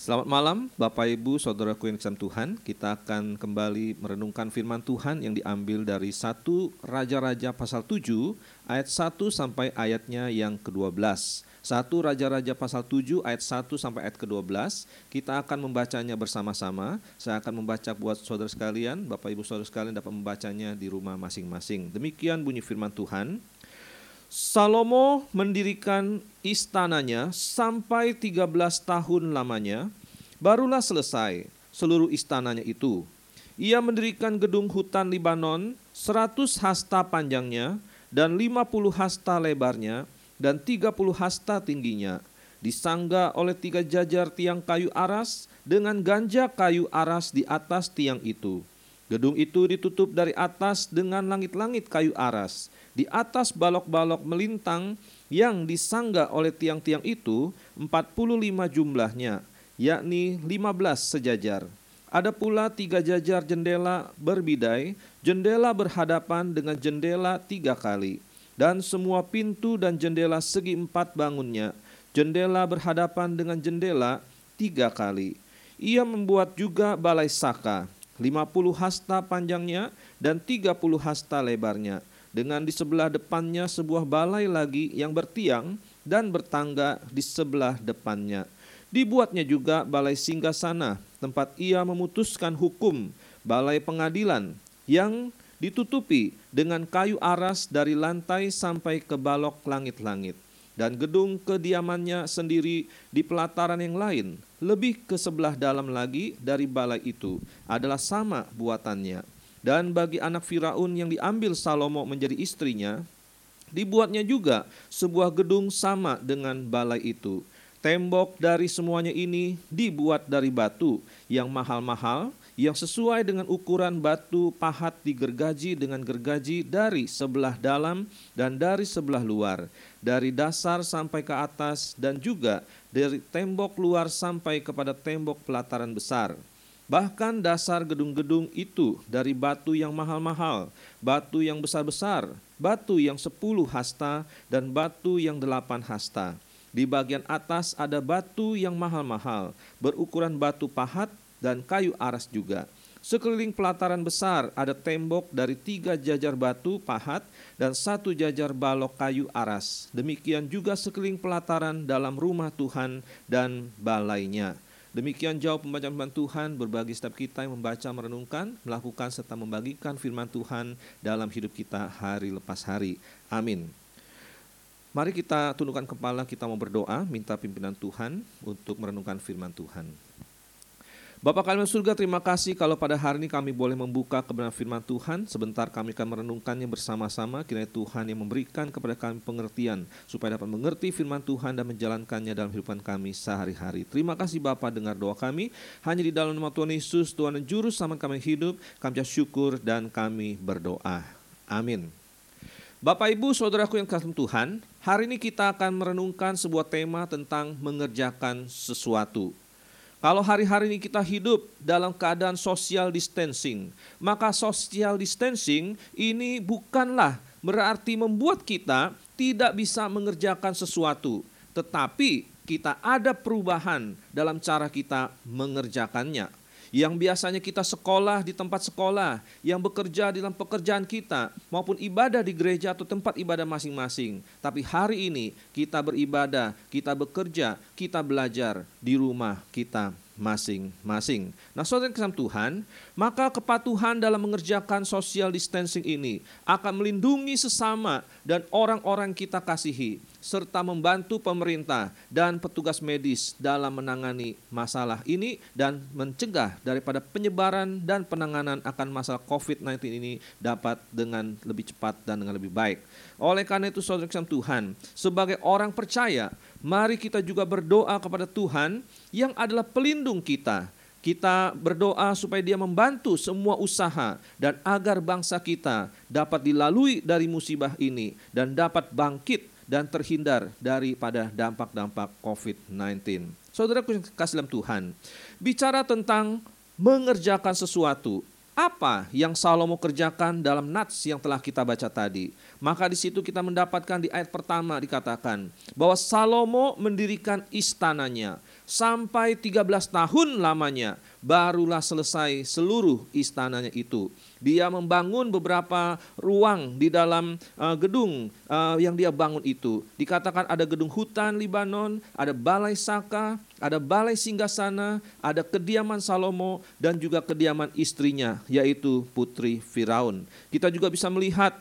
Selamat malam Bapak Ibu Saudaraku yang dalam Tuhan. Kita akan kembali merenungkan firman Tuhan yang diambil dari 1 Raja-Raja pasal 7 ayat 1 sampai ayatnya yang ke-12 1 Raja-Raja pasal 7 ayat 1 sampai ayat ke-12 Kita akan membacanya bersama-sama. Saya akan membaca buat saudara sekalian Bapak Ibu saudara sekalian dapat membacanya di rumah masing-masing. Demikian bunyi firman Tuhan Salomo mendirikan istananya sampai 13 tahun lamanya, barulah selesai seluruh istananya itu. Ia mendirikan gedung hutan Libanon 100 hasta panjangnya dan 50 hasta lebarnya dan 30 hasta tingginya. Disangga oleh tiga jajar tiang kayu aras dengan ganja kayu aras di atas tiang itu. Gedung itu ditutup dari atas dengan langit-langit kayu aras di atas balok-balok melintang yang disangga oleh tiang-tiang itu 45 jumlahnya, yakni 15 sejajar. Ada pula tiga jajar jendela berbidai, jendela berhadapan dengan jendela tiga kali, dan semua pintu dan jendela segi empat bangunnya, jendela berhadapan dengan jendela tiga kali. Ia membuat juga balai saka, 50 hasta panjangnya dan 30 hasta lebarnya dengan di sebelah depannya sebuah balai lagi yang bertiang dan bertangga di sebelah depannya. Dibuatnya juga balai singgah sana, tempat ia memutuskan hukum, balai pengadilan yang ditutupi dengan kayu aras dari lantai sampai ke balok langit-langit. Dan gedung kediamannya sendiri di pelataran yang lain, lebih ke sebelah dalam lagi dari balai itu, adalah sama buatannya dan bagi anak Firaun yang diambil Salomo menjadi istrinya, dibuatnya juga sebuah gedung sama dengan balai itu. Tembok dari semuanya ini dibuat dari batu yang mahal-mahal, yang sesuai dengan ukuran batu pahat digergaji dengan gergaji dari sebelah dalam dan dari sebelah luar, dari dasar sampai ke atas, dan juga dari tembok luar sampai kepada tembok pelataran besar Bahkan dasar gedung-gedung itu dari batu yang mahal-mahal, batu yang besar-besar, batu yang sepuluh hasta, dan batu yang delapan hasta. Di bagian atas ada batu yang mahal-mahal, berukuran batu pahat dan kayu aras juga. Sekeliling pelataran besar ada tembok dari tiga jajar batu pahat dan satu jajar balok kayu aras. Demikian juga sekeliling pelataran dalam rumah Tuhan dan balainya. Demikian jauh pembacaan Tuhan berbagi setiap kita yang membaca, merenungkan, melakukan serta membagikan firman Tuhan dalam hidup kita hari lepas hari. Amin. Mari kita tundukkan kepala, kita mau berdoa, minta pimpinan Tuhan untuk merenungkan firman Tuhan. Bapak kami surga, terima kasih kalau pada hari ini kami boleh membuka kebenaran firman Tuhan. Sebentar kami akan merenungkannya bersama-sama. Kiranya Tuhan yang memberikan kepada kami pengertian supaya dapat mengerti firman Tuhan dan menjalankannya dalam kehidupan kami sehari-hari. Terima kasih Bapak dengar doa kami. Hanya di dalam nama Tuhan Yesus, Tuhan dan Juru sama kami hidup. Kami syukur dan kami berdoa. Amin. Bapak Ibu Saudaraku yang kasih Tuhan, hari ini kita akan merenungkan sebuah tema tentang mengerjakan sesuatu. Kalau hari-hari ini kita hidup dalam keadaan social distancing, maka social distancing ini bukanlah berarti membuat kita tidak bisa mengerjakan sesuatu, tetapi kita ada perubahan dalam cara kita mengerjakannya yang biasanya kita sekolah di tempat sekolah, yang bekerja di dalam pekerjaan kita, maupun ibadah di gereja atau tempat ibadah masing-masing. Tapi hari ini kita beribadah, kita bekerja, kita belajar di rumah kita masing-masing. Nah, saudara kesam Tuhan, maka kepatuhan dalam mengerjakan social distancing ini akan melindungi sesama dan orang-orang kita kasihi, serta membantu pemerintah dan petugas medis dalam menangani masalah ini dan mencegah daripada penyebaran dan penanganan akan masalah COVID-19 ini dapat dengan lebih cepat dan dengan lebih baik. Oleh karena itu, saudara kesam Tuhan, sebagai orang percaya, mari kita juga berdoa kepada Tuhan yang adalah pelindung kita. Kita berdoa supaya Dia membantu semua usaha dan agar bangsa kita dapat dilalui dari musibah ini dan dapat bangkit dan terhindar daripada dampak-dampak COVID-19. Saudara kasih dalam Tuhan, bicara tentang mengerjakan sesuatu, apa yang Salomo kerjakan dalam nats yang telah kita baca tadi? Maka di situ kita mendapatkan di ayat pertama dikatakan bahwa Salomo mendirikan istananya sampai 13 tahun lamanya barulah selesai seluruh istananya itu. Dia membangun beberapa ruang di dalam uh, gedung uh, yang dia bangun itu. Dikatakan ada gedung hutan Libanon, ada balai Saka, ada balai singgasana, ada kediaman Salomo dan juga kediaman istrinya yaitu putri Firaun. Kita juga bisa melihat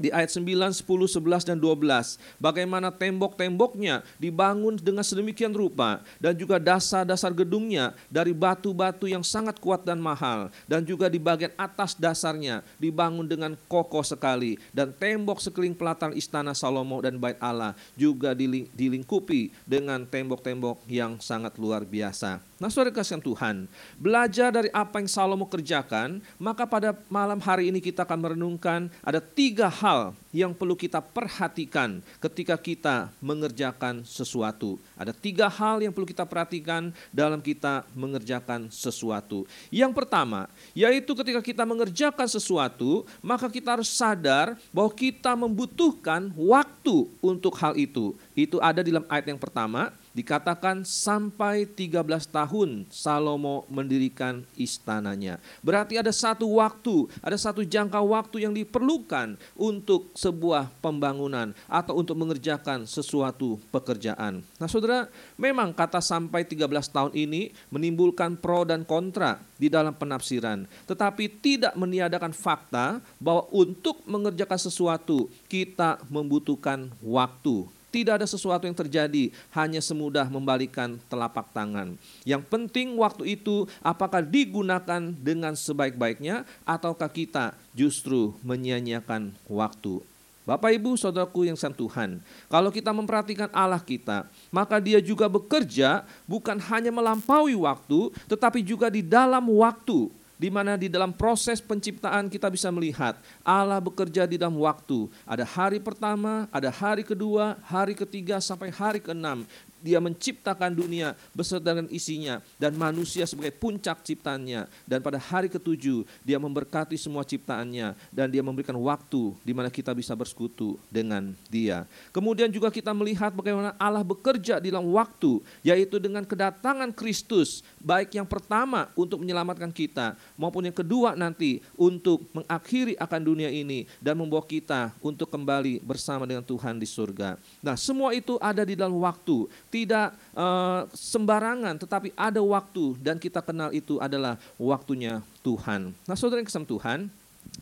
di ayat 9, 10, 11, dan 12. Bagaimana tembok-temboknya dibangun dengan sedemikian rupa dan juga dasar-dasar gedungnya dari batu-batu yang sangat kuat dan mahal dan juga di bagian atas dasarnya dibangun dengan kokoh sekali dan tembok sekeliling pelataran istana Salomo dan bait Allah juga dilingkupi dengan tembok-tembok yang sangat luar biasa. Nah saudara kasih Tuhan, belajar dari apa yang Salomo kerjakan, maka pada malam hari ini kita akan merenungkan ada tiga hal yang perlu kita perhatikan ketika kita mengerjakan sesuatu. Ada tiga hal yang perlu kita perhatikan dalam kita mengerjakan sesuatu. Yang pertama, yaitu ketika kita mengerjakan sesuatu, maka kita harus sadar bahwa kita membutuhkan waktu untuk hal itu. Itu ada di dalam ayat yang pertama, dikatakan sampai 13 tahun Salomo mendirikan istananya. Berarti ada satu waktu, ada satu jangka waktu yang diperlukan untuk sebuah pembangunan atau untuk mengerjakan sesuatu pekerjaan. Nah saudara, memang kata sampai 13 tahun ini menimbulkan pro dan kontra di dalam penafsiran. Tetapi tidak meniadakan fakta bahwa untuk mengerjakan sesuatu kita membutuhkan waktu tidak ada sesuatu yang terjadi, hanya semudah membalikan telapak tangan. Yang penting waktu itu apakah digunakan dengan sebaik-baiknya ataukah kita justru menyia-nyiakan waktu. Bapak Ibu Saudaraku yang sangat Tuhan, kalau kita memperhatikan Allah kita, maka Dia juga bekerja bukan hanya melampaui waktu, tetapi juga di dalam waktu di mana di dalam proses penciptaan kita bisa melihat Allah bekerja di dalam waktu. Ada hari pertama, ada hari kedua, hari ketiga sampai hari keenam dia menciptakan dunia beserta dengan isinya dan manusia sebagai puncak ciptaannya dan pada hari ketujuh dia memberkati semua ciptaannya dan dia memberikan waktu di mana kita bisa bersekutu dengan dia. Kemudian juga kita melihat bagaimana Allah bekerja di dalam waktu yaitu dengan kedatangan Kristus baik yang pertama untuk menyelamatkan kita maupun yang kedua nanti untuk mengakhiri akan dunia ini dan membawa kita untuk kembali bersama dengan Tuhan di surga. Nah, semua itu ada di dalam waktu tidak uh, sembarangan, tetapi ada waktu dan kita kenal itu adalah waktunya Tuhan. Nah, saudara yang kesem Tuhan,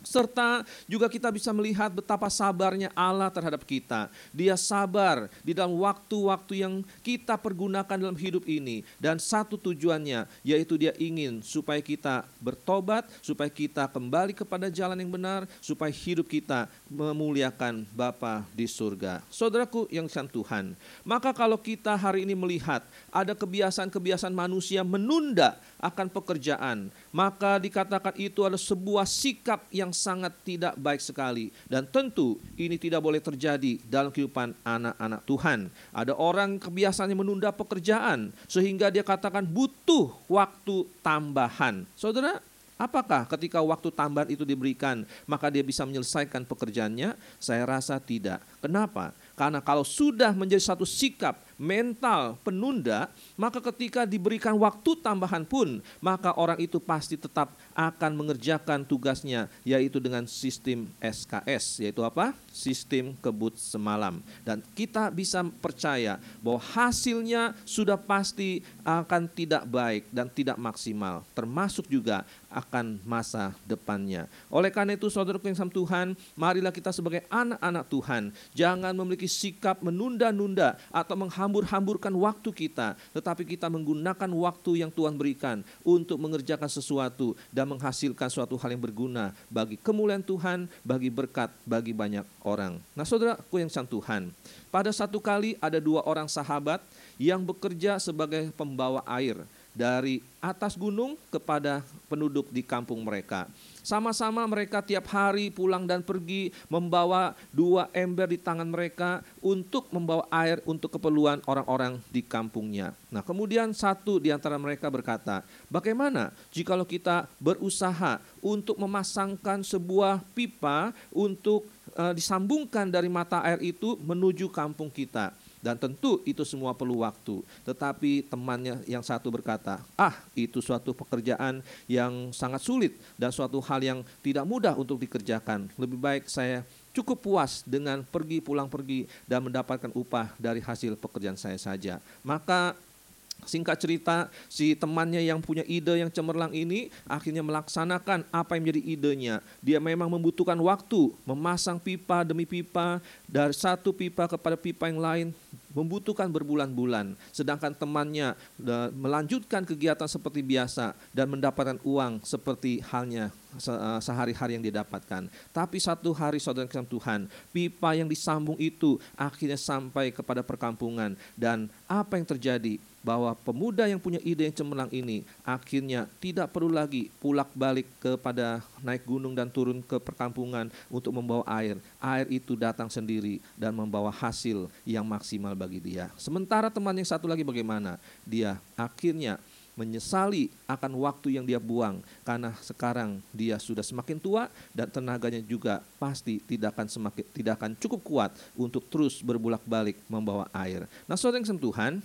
serta juga kita bisa melihat betapa sabarnya Allah terhadap kita. Dia sabar di dalam waktu-waktu yang kita pergunakan dalam hidup ini. Dan satu tujuannya yaitu dia ingin supaya kita bertobat, supaya kita kembali kepada jalan yang benar, supaya hidup kita memuliakan Bapa di surga. Saudaraku yang sangat Tuhan, maka kalau kita hari ini melihat ada kebiasaan-kebiasaan manusia menunda akan pekerjaan, maka dikatakan itu adalah sebuah sikap sangat tidak baik sekali. Dan tentu ini tidak boleh terjadi dalam kehidupan anak-anak Tuhan. Ada orang kebiasaannya menunda pekerjaan sehingga dia katakan butuh waktu tambahan. Saudara, Apakah ketika waktu tambahan itu diberikan, maka dia bisa menyelesaikan pekerjaannya? Saya rasa tidak. Kenapa? Karena kalau sudah menjadi satu sikap mental penunda, maka ketika diberikan waktu tambahan pun, maka orang itu pasti tetap akan mengerjakan tugasnya, yaitu dengan sistem SKS, yaitu apa? Sistem kebut semalam. Dan kita bisa percaya bahwa hasilnya sudah pasti akan tidak baik dan tidak maksimal, termasuk juga akan masa depannya. Oleh karena itu, saudaraku yang Tuhan, marilah kita sebagai anak-anak Tuhan, jangan memiliki sikap menunda-nunda atau menghambur-hamburkan waktu kita, tetapi kita menggunakan waktu yang Tuhan berikan untuk mengerjakan sesuatu dan menghasilkan suatu hal yang berguna bagi kemuliaan Tuhan, bagi berkat, bagi banyak orang. Nah saudaraku yang sang Tuhan, pada satu kali ada dua orang sahabat yang bekerja sebagai pembawa air dari atas gunung kepada penduduk di kampung mereka. Sama-sama mereka tiap hari pulang dan pergi membawa dua ember di tangan mereka untuk membawa air untuk keperluan orang-orang di kampungnya. Nah, kemudian satu di antara mereka berkata, "Bagaimana jikalau kita berusaha untuk memasangkan sebuah pipa untuk uh, disambungkan dari mata air itu menuju kampung kita?" Dan tentu itu semua perlu waktu. Tetapi temannya yang satu berkata, "Ah, itu suatu pekerjaan yang sangat sulit dan suatu hal yang tidak mudah untuk dikerjakan. Lebih baik saya cukup puas dengan pergi pulang pergi dan mendapatkan upah dari hasil pekerjaan saya saja." Maka Singkat cerita, si temannya yang punya ide yang cemerlang ini akhirnya melaksanakan apa yang menjadi idenya. Dia memang membutuhkan waktu memasang pipa demi pipa dari satu pipa kepada pipa yang lain membutuhkan berbulan-bulan, sedangkan temannya melanjutkan kegiatan seperti biasa dan mendapatkan uang seperti halnya eh, sehari-hari yang didapatkan. Tapi satu hari saudara kasih Tuhan, pipa yang disambung itu akhirnya sampai kepada perkampungan dan apa yang terjadi? Bahwa pemuda yang punya ide yang cemerlang ini akhirnya tidak perlu lagi pulak balik kepada naik gunung dan turun ke perkampungan untuk membawa air. Air itu datang sendiri dan membawa hasil yang maksimal bagi dia. Sementara teman yang satu lagi bagaimana? Dia akhirnya menyesali akan waktu yang dia buang karena sekarang dia sudah semakin tua dan tenaganya juga pasti tidak akan semakin tidak akan cukup kuat untuk terus berbulak-balik membawa air. Nah, saudara yang sentuhan,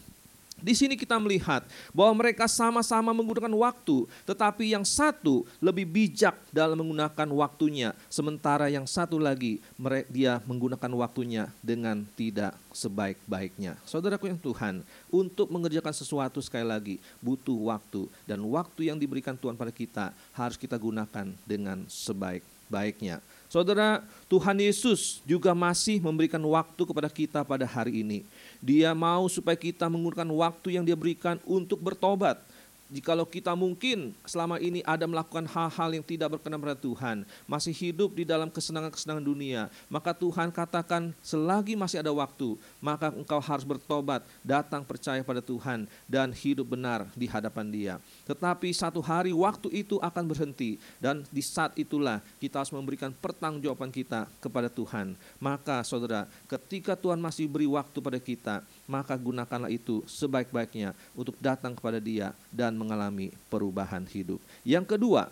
di sini kita melihat bahwa mereka sama-sama menggunakan waktu, tetapi yang satu lebih bijak dalam menggunakan waktunya, sementara yang satu lagi dia menggunakan waktunya dengan tidak sebaik-baiknya. Saudaraku yang Tuhan, untuk mengerjakan sesuatu sekali lagi butuh waktu dan waktu yang diberikan Tuhan pada kita harus kita gunakan dengan sebaik-baiknya. Saudara, Tuhan Yesus juga masih memberikan waktu kepada kita pada hari ini. Dia mau supaya kita menggunakan waktu yang dia berikan untuk bertobat Jikalau kita mungkin selama ini ada melakukan hal-hal yang tidak berkenan pada Tuhan, masih hidup di dalam kesenangan-kesenangan dunia, maka Tuhan katakan selagi masih ada waktu, maka engkau harus bertobat, datang percaya pada Tuhan dan hidup benar di hadapan Dia. Tetapi satu hari waktu itu akan berhenti dan di saat itulah kita harus memberikan pertanggungjawaban kita kepada Tuhan. Maka saudara, ketika Tuhan masih beri waktu pada kita, maka gunakanlah itu sebaik-baiknya untuk datang kepada Dia dan mengalami perubahan hidup. Yang kedua,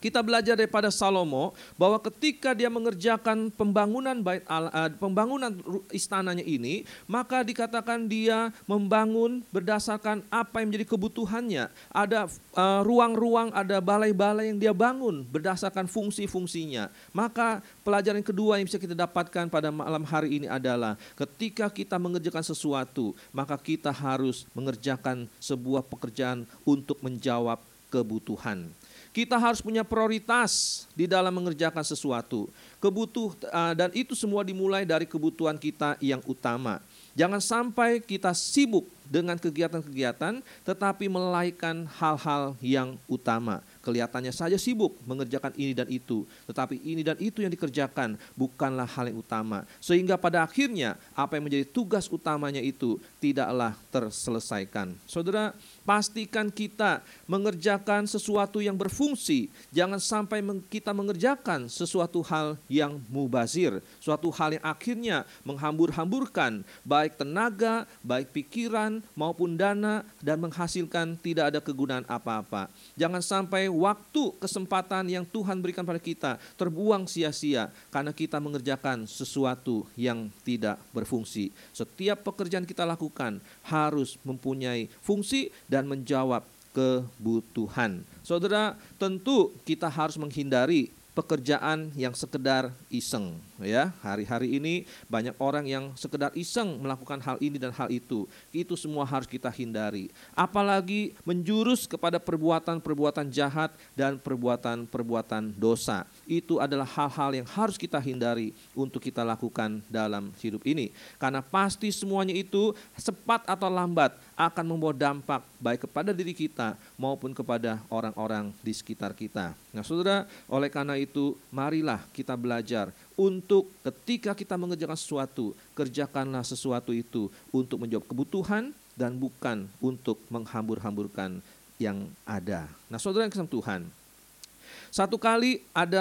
kita belajar daripada Salomo bahwa ketika dia mengerjakan pembangunan bait uh, pembangunan istananya ini, maka dikatakan dia membangun berdasarkan apa yang menjadi kebutuhannya. Ada uh, ruang-ruang, uh, ada balai-balai yang dia bangun berdasarkan fungsi-fungsinya. Maka pelajaran kedua yang bisa kita dapatkan pada malam hari ini adalah ketika kita mengerjakan sesuatu, maka kita harus mengerjakan sebuah pekerjaan untuk menjawab kebutuhan. Kita harus punya prioritas di dalam mengerjakan sesuatu. Kebutuh uh, dan itu semua dimulai dari kebutuhan kita yang utama. Jangan sampai kita sibuk dengan kegiatan-kegiatan tetapi melaikan hal-hal yang utama. Kelihatannya saja sibuk mengerjakan ini dan itu, tetapi ini dan itu yang dikerjakan bukanlah hal yang utama. Sehingga pada akhirnya apa yang menjadi tugas utamanya itu tidaklah terselesaikan. Saudara, pastikan kita mengerjakan sesuatu yang berfungsi. Jangan sampai kita mengerjakan sesuatu hal yang mubazir, suatu hal yang akhirnya menghambur-hamburkan baik tenaga, baik pikiran maupun dana dan menghasilkan tidak ada kegunaan apa-apa. Jangan sampai waktu kesempatan yang Tuhan berikan pada kita terbuang sia-sia karena kita mengerjakan sesuatu yang tidak berfungsi. Setiap pekerjaan kita lakukan harus mempunyai fungsi dan menjawab kebutuhan. Saudara, tentu kita harus menghindari pekerjaan yang sekedar iseng ya. Hari-hari ini banyak orang yang sekedar iseng melakukan hal ini dan hal itu. Itu semua harus kita hindari. Apalagi menjurus kepada perbuatan-perbuatan jahat dan perbuatan-perbuatan dosa. Itu adalah hal-hal yang harus kita hindari untuk kita lakukan dalam hidup ini. Karena pasti semuanya itu cepat atau lambat akan membawa dampak baik kepada diri kita maupun kepada orang-orang di sekitar kita. Nah, Saudara, oleh karena itu marilah kita belajar untuk ketika kita mengerjakan sesuatu, kerjakanlah sesuatu itu untuk menjawab kebutuhan dan bukan untuk menghambur-hamburkan yang ada. Nah, saudara yang kesem Tuhan, satu kali ada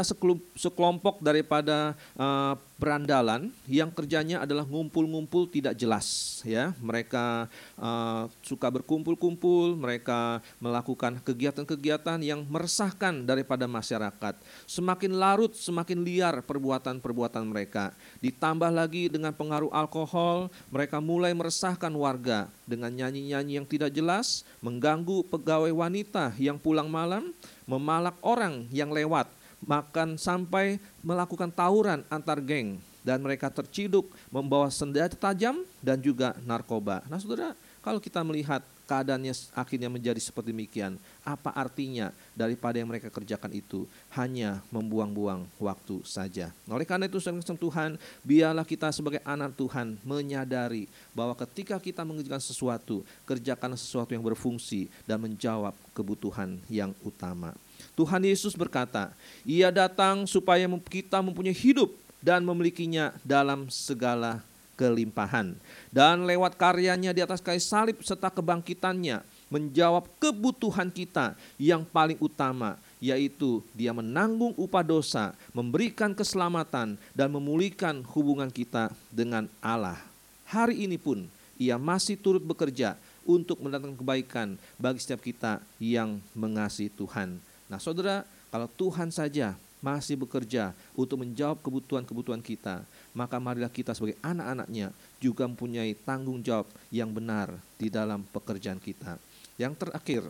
sekelompok daripada uh, berandalan yang kerjanya adalah ngumpul-ngumpul tidak jelas ya. Mereka uh, suka berkumpul-kumpul, mereka melakukan kegiatan-kegiatan yang meresahkan daripada masyarakat. Semakin larut, semakin liar perbuatan-perbuatan mereka. Ditambah lagi dengan pengaruh alkohol, mereka mulai meresahkan warga dengan nyanyi-nyanyi yang tidak jelas, mengganggu pegawai wanita yang pulang malam, memalak orang yang lewat, makan sampai melakukan tawuran antar geng dan mereka terciduk membawa senjata tajam dan juga narkoba. Nah, Saudara, kalau kita melihat keadaannya akhirnya menjadi seperti demikian, apa artinya daripada yang mereka kerjakan itu hanya membuang-buang waktu saja. Nah, oleh karena itu Tuhan, biarlah kita sebagai anak Tuhan menyadari bahwa ketika kita mengerjakan sesuatu, kerjakan sesuatu yang berfungsi dan menjawab kebutuhan yang utama. Tuhan Yesus berkata, Ia datang supaya kita mempunyai hidup dan memilikinya dalam segala kelimpahan. Dan lewat karyanya di atas kayu salib serta kebangkitannya menjawab kebutuhan kita yang paling utama yaitu dia menanggung upah dosa, memberikan keselamatan dan memulihkan hubungan kita dengan Allah. Hari ini pun ia masih turut bekerja untuk mendatangkan kebaikan bagi setiap kita yang mengasihi Tuhan. Nah, Saudara, kalau Tuhan saja masih bekerja untuk menjawab kebutuhan-kebutuhan kita, maka marilah kita sebagai anak-anaknya juga mempunyai tanggung jawab yang benar di dalam pekerjaan kita. Yang terakhir,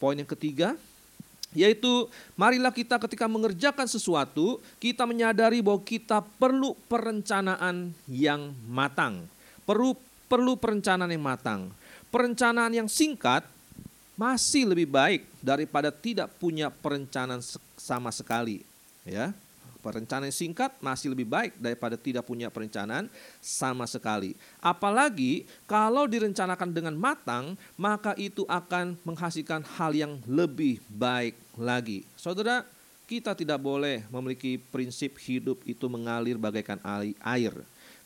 poin yang ketiga, yaitu marilah kita ketika mengerjakan sesuatu, kita menyadari bahwa kita perlu perencanaan yang matang. Perlu perlu perencanaan yang matang. Perencanaan yang singkat masih lebih baik daripada tidak punya perencanaan sama sekali ya perencanaan singkat masih lebih baik daripada tidak punya perencanaan sama sekali. Apalagi kalau direncanakan dengan matang, maka itu akan menghasilkan hal yang lebih baik lagi. Saudara, kita tidak boleh memiliki prinsip hidup itu mengalir bagaikan air.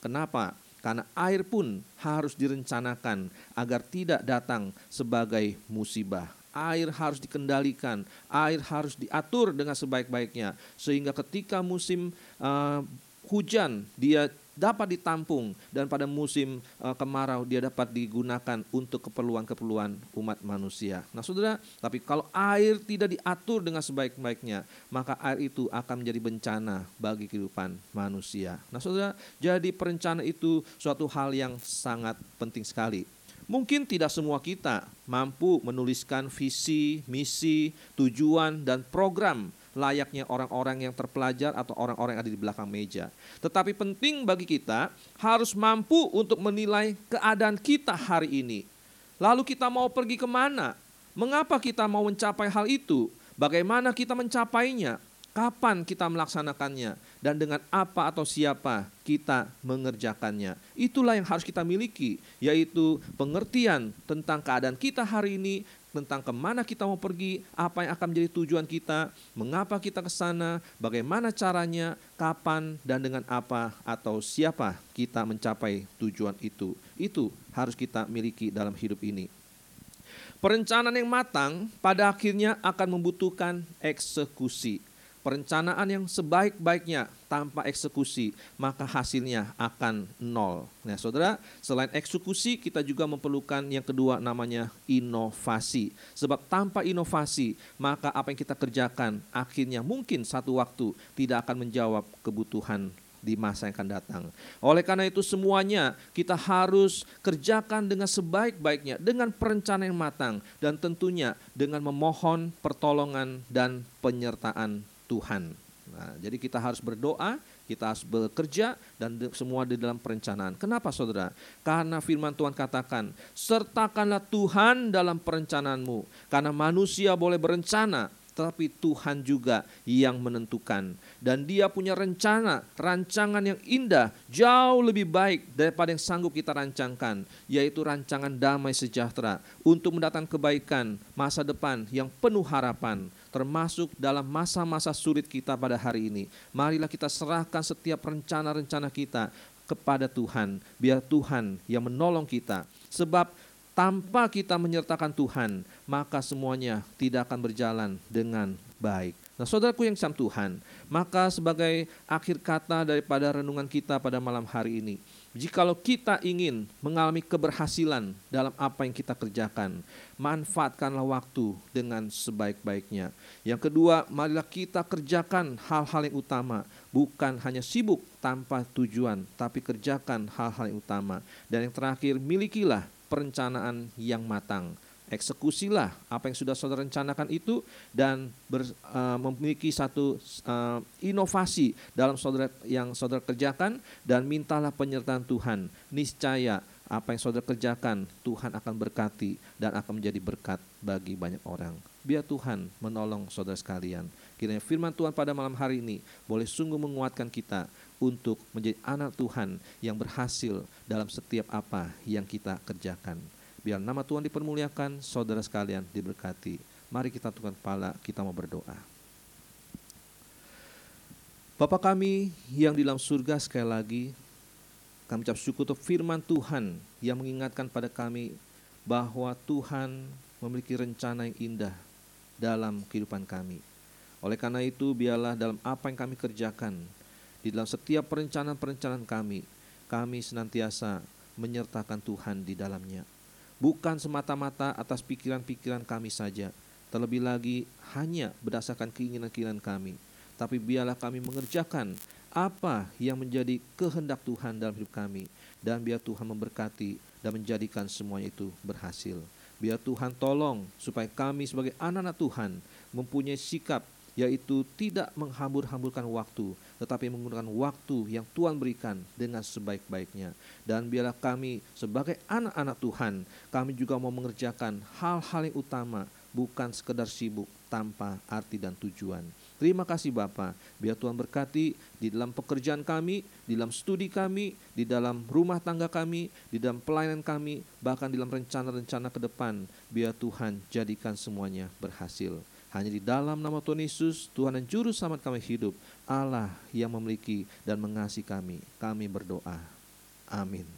Kenapa? Karena air pun harus direncanakan agar tidak datang sebagai musibah. Air harus dikendalikan, air harus diatur dengan sebaik-baiknya. Sehingga ketika musim uh, hujan dia dapat ditampung dan pada musim uh, kemarau dia dapat digunakan untuk keperluan-keperluan umat manusia. Nah, Saudara, tapi kalau air tidak diatur dengan sebaik-baiknya, maka air itu akan menjadi bencana bagi kehidupan manusia. Nah, Saudara, jadi perencanaan itu suatu hal yang sangat penting sekali. Mungkin tidak semua kita mampu menuliskan visi, misi, tujuan, dan program layaknya orang-orang yang terpelajar atau orang-orang yang ada di belakang meja. Tetapi penting bagi kita harus mampu untuk menilai keadaan kita hari ini. Lalu kita mau pergi ke mana? Mengapa kita mau mencapai hal itu? Bagaimana kita mencapainya? kapan kita melaksanakannya, dan dengan apa atau siapa kita mengerjakannya. Itulah yang harus kita miliki, yaitu pengertian tentang keadaan kita hari ini, tentang ke mana kita mau pergi, apa yang akan menjadi tujuan kita, mengapa kita ke sana, bagaimana caranya, kapan, dan dengan apa atau siapa kita mencapai tujuan itu. Itu harus kita miliki dalam hidup ini. Perencanaan yang matang pada akhirnya akan membutuhkan eksekusi perencanaan yang sebaik-baiknya tanpa eksekusi, maka hasilnya akan nol. Nah, saudara, selain eksekusi, kita juga memerlukan yang kedua namanya inovasi. Sebab tanpa inovasi, maka apa yang kita kerjakan akhirnya mungkin satu waktu tidak akan menjawab kebutuhan di masa yang akan datang. Oleh karena itu semuanya kita harus kerjakan dengan sebaik-baiknya, dengan perencanaan yang matang, dan tentunya dengan memohon pertolongan dan penyertaan Tuhan. Nah, jadi kita harus berdoa, kita harus bekerja dan semua di dalam perencanaan. Kenapa saudara? Karena firman Tuhan katakan, sertakanlah Tuhan dalam perencanaanmu. Karena manusia boleh berencana, tetapi Tuhan juga yang menentukan. Dan dia punya rencana, rancangan yang indah, jauh lebih baik daripada yang sanggup kita rancangkan, yaitu rancangan damai sejahtera untuk mendatangkan kebaikan masa depan yang penuh harapan, termasuk dalam masa-masa sulit kita pada hari ini. Marilah kita serahkan setiap rencana-rencana kita kepada Tuhan, biar Tuhan yang menolong kita. Sebab Tanpa kita menyertakan Tuhan, maka semuanya tidak akan berjalan dengan baik. Nah, saudaraku yang sam Tuhan, maka sebagai akhir kata daripada renungan kita pada malam hari ini, jikalau kita ingin mengalami keberhasilan dalam apa yang kita kerjakan, manfaatkanlah waktu dengan sebaik-baiknya. Yang kedua, marilah kita kerjakan hal-hal yang utama, bukan hanya sibuk tanpa tujuan, tapi kerjakan hal-hal yang utama. Dan yang terakhir, milikilah perencanaan yang matang. Eksekusilah apa yang sudah saudara rencanakan itu dan ber, uh, memiliki satu uh, inovasi dalam saudara yang saudara kerjakan dan mintalah penyertaan Tuhan. Niscaya apa yang saudara kerjakan Tuhan akan berkati dan akan menjadi berkat bagi banyak orang. Biar Tuhan menolong saudara sekalian. Kiranya firman Tuhan pada malam hari ini boleh sungguh menguatkan kita untuk menjadi anak Tuhan yang berhasil dalam setiap apa yang kita kerjakan Biar nama Tuhan dipermuliakan, saudara sekalian diberkati. Mari kita tukar kepala, kita mau berdoa. Bapa kami yang di dalam surga sekali lagi, kami ucap syukur untuk firman Tuhan yang mengingatkan pada kami bahwa Tuhan memiliki rencana yang indah dalam kehidupan kami. Oleh karena itu, biarlah dalam apa yang kami kerjakan, di dalam setiap perencanaan-perencanaan kami, kami senantiasa menyertakan Tuhan di dalamnya bukan semata-mata atas pikiran-pikiran kami saja, terlebih lagi hanya berdasarkan keinginan-keinginan kami, tapi biarlah kami mengerjakan apa yang menjadi kehendak Tuhan dalam hidup kami, dan biar Tuhan memberkati dan menjadikan semuanya itu berhasil. Biar Tuhan tolong supaya kami sebagai anak-anak Tuhan mempunyai sikap yaitu tidak menghambur-hamburkan waktu, tetapi menggunakan waktu yang Tuhan berikan dengan sebaik-baiknya. Dan biarlah kami sebagai anak-anak Tuhan, kami juga mau mengerjakan hal-hal yang utama, bukan sekedar sibuk tanpa arti dan tujuan. Terima kasih Bapak, biar Tuhan berkati di dalam pekerjaan kami, di dalam studi kami, di dalam rumah tangga kami, di dalam pelayanan kami, bahkan di dalam rencana-rencana ke depan, biar Tuhan jadikan semuanya berhasil. Hanya di dalam nama Tuhan Yesus, Tuhan dan Juru Selamat kami hidup, Allah yang memiliki dan mengasihi kami. Kami berdoa. Amin.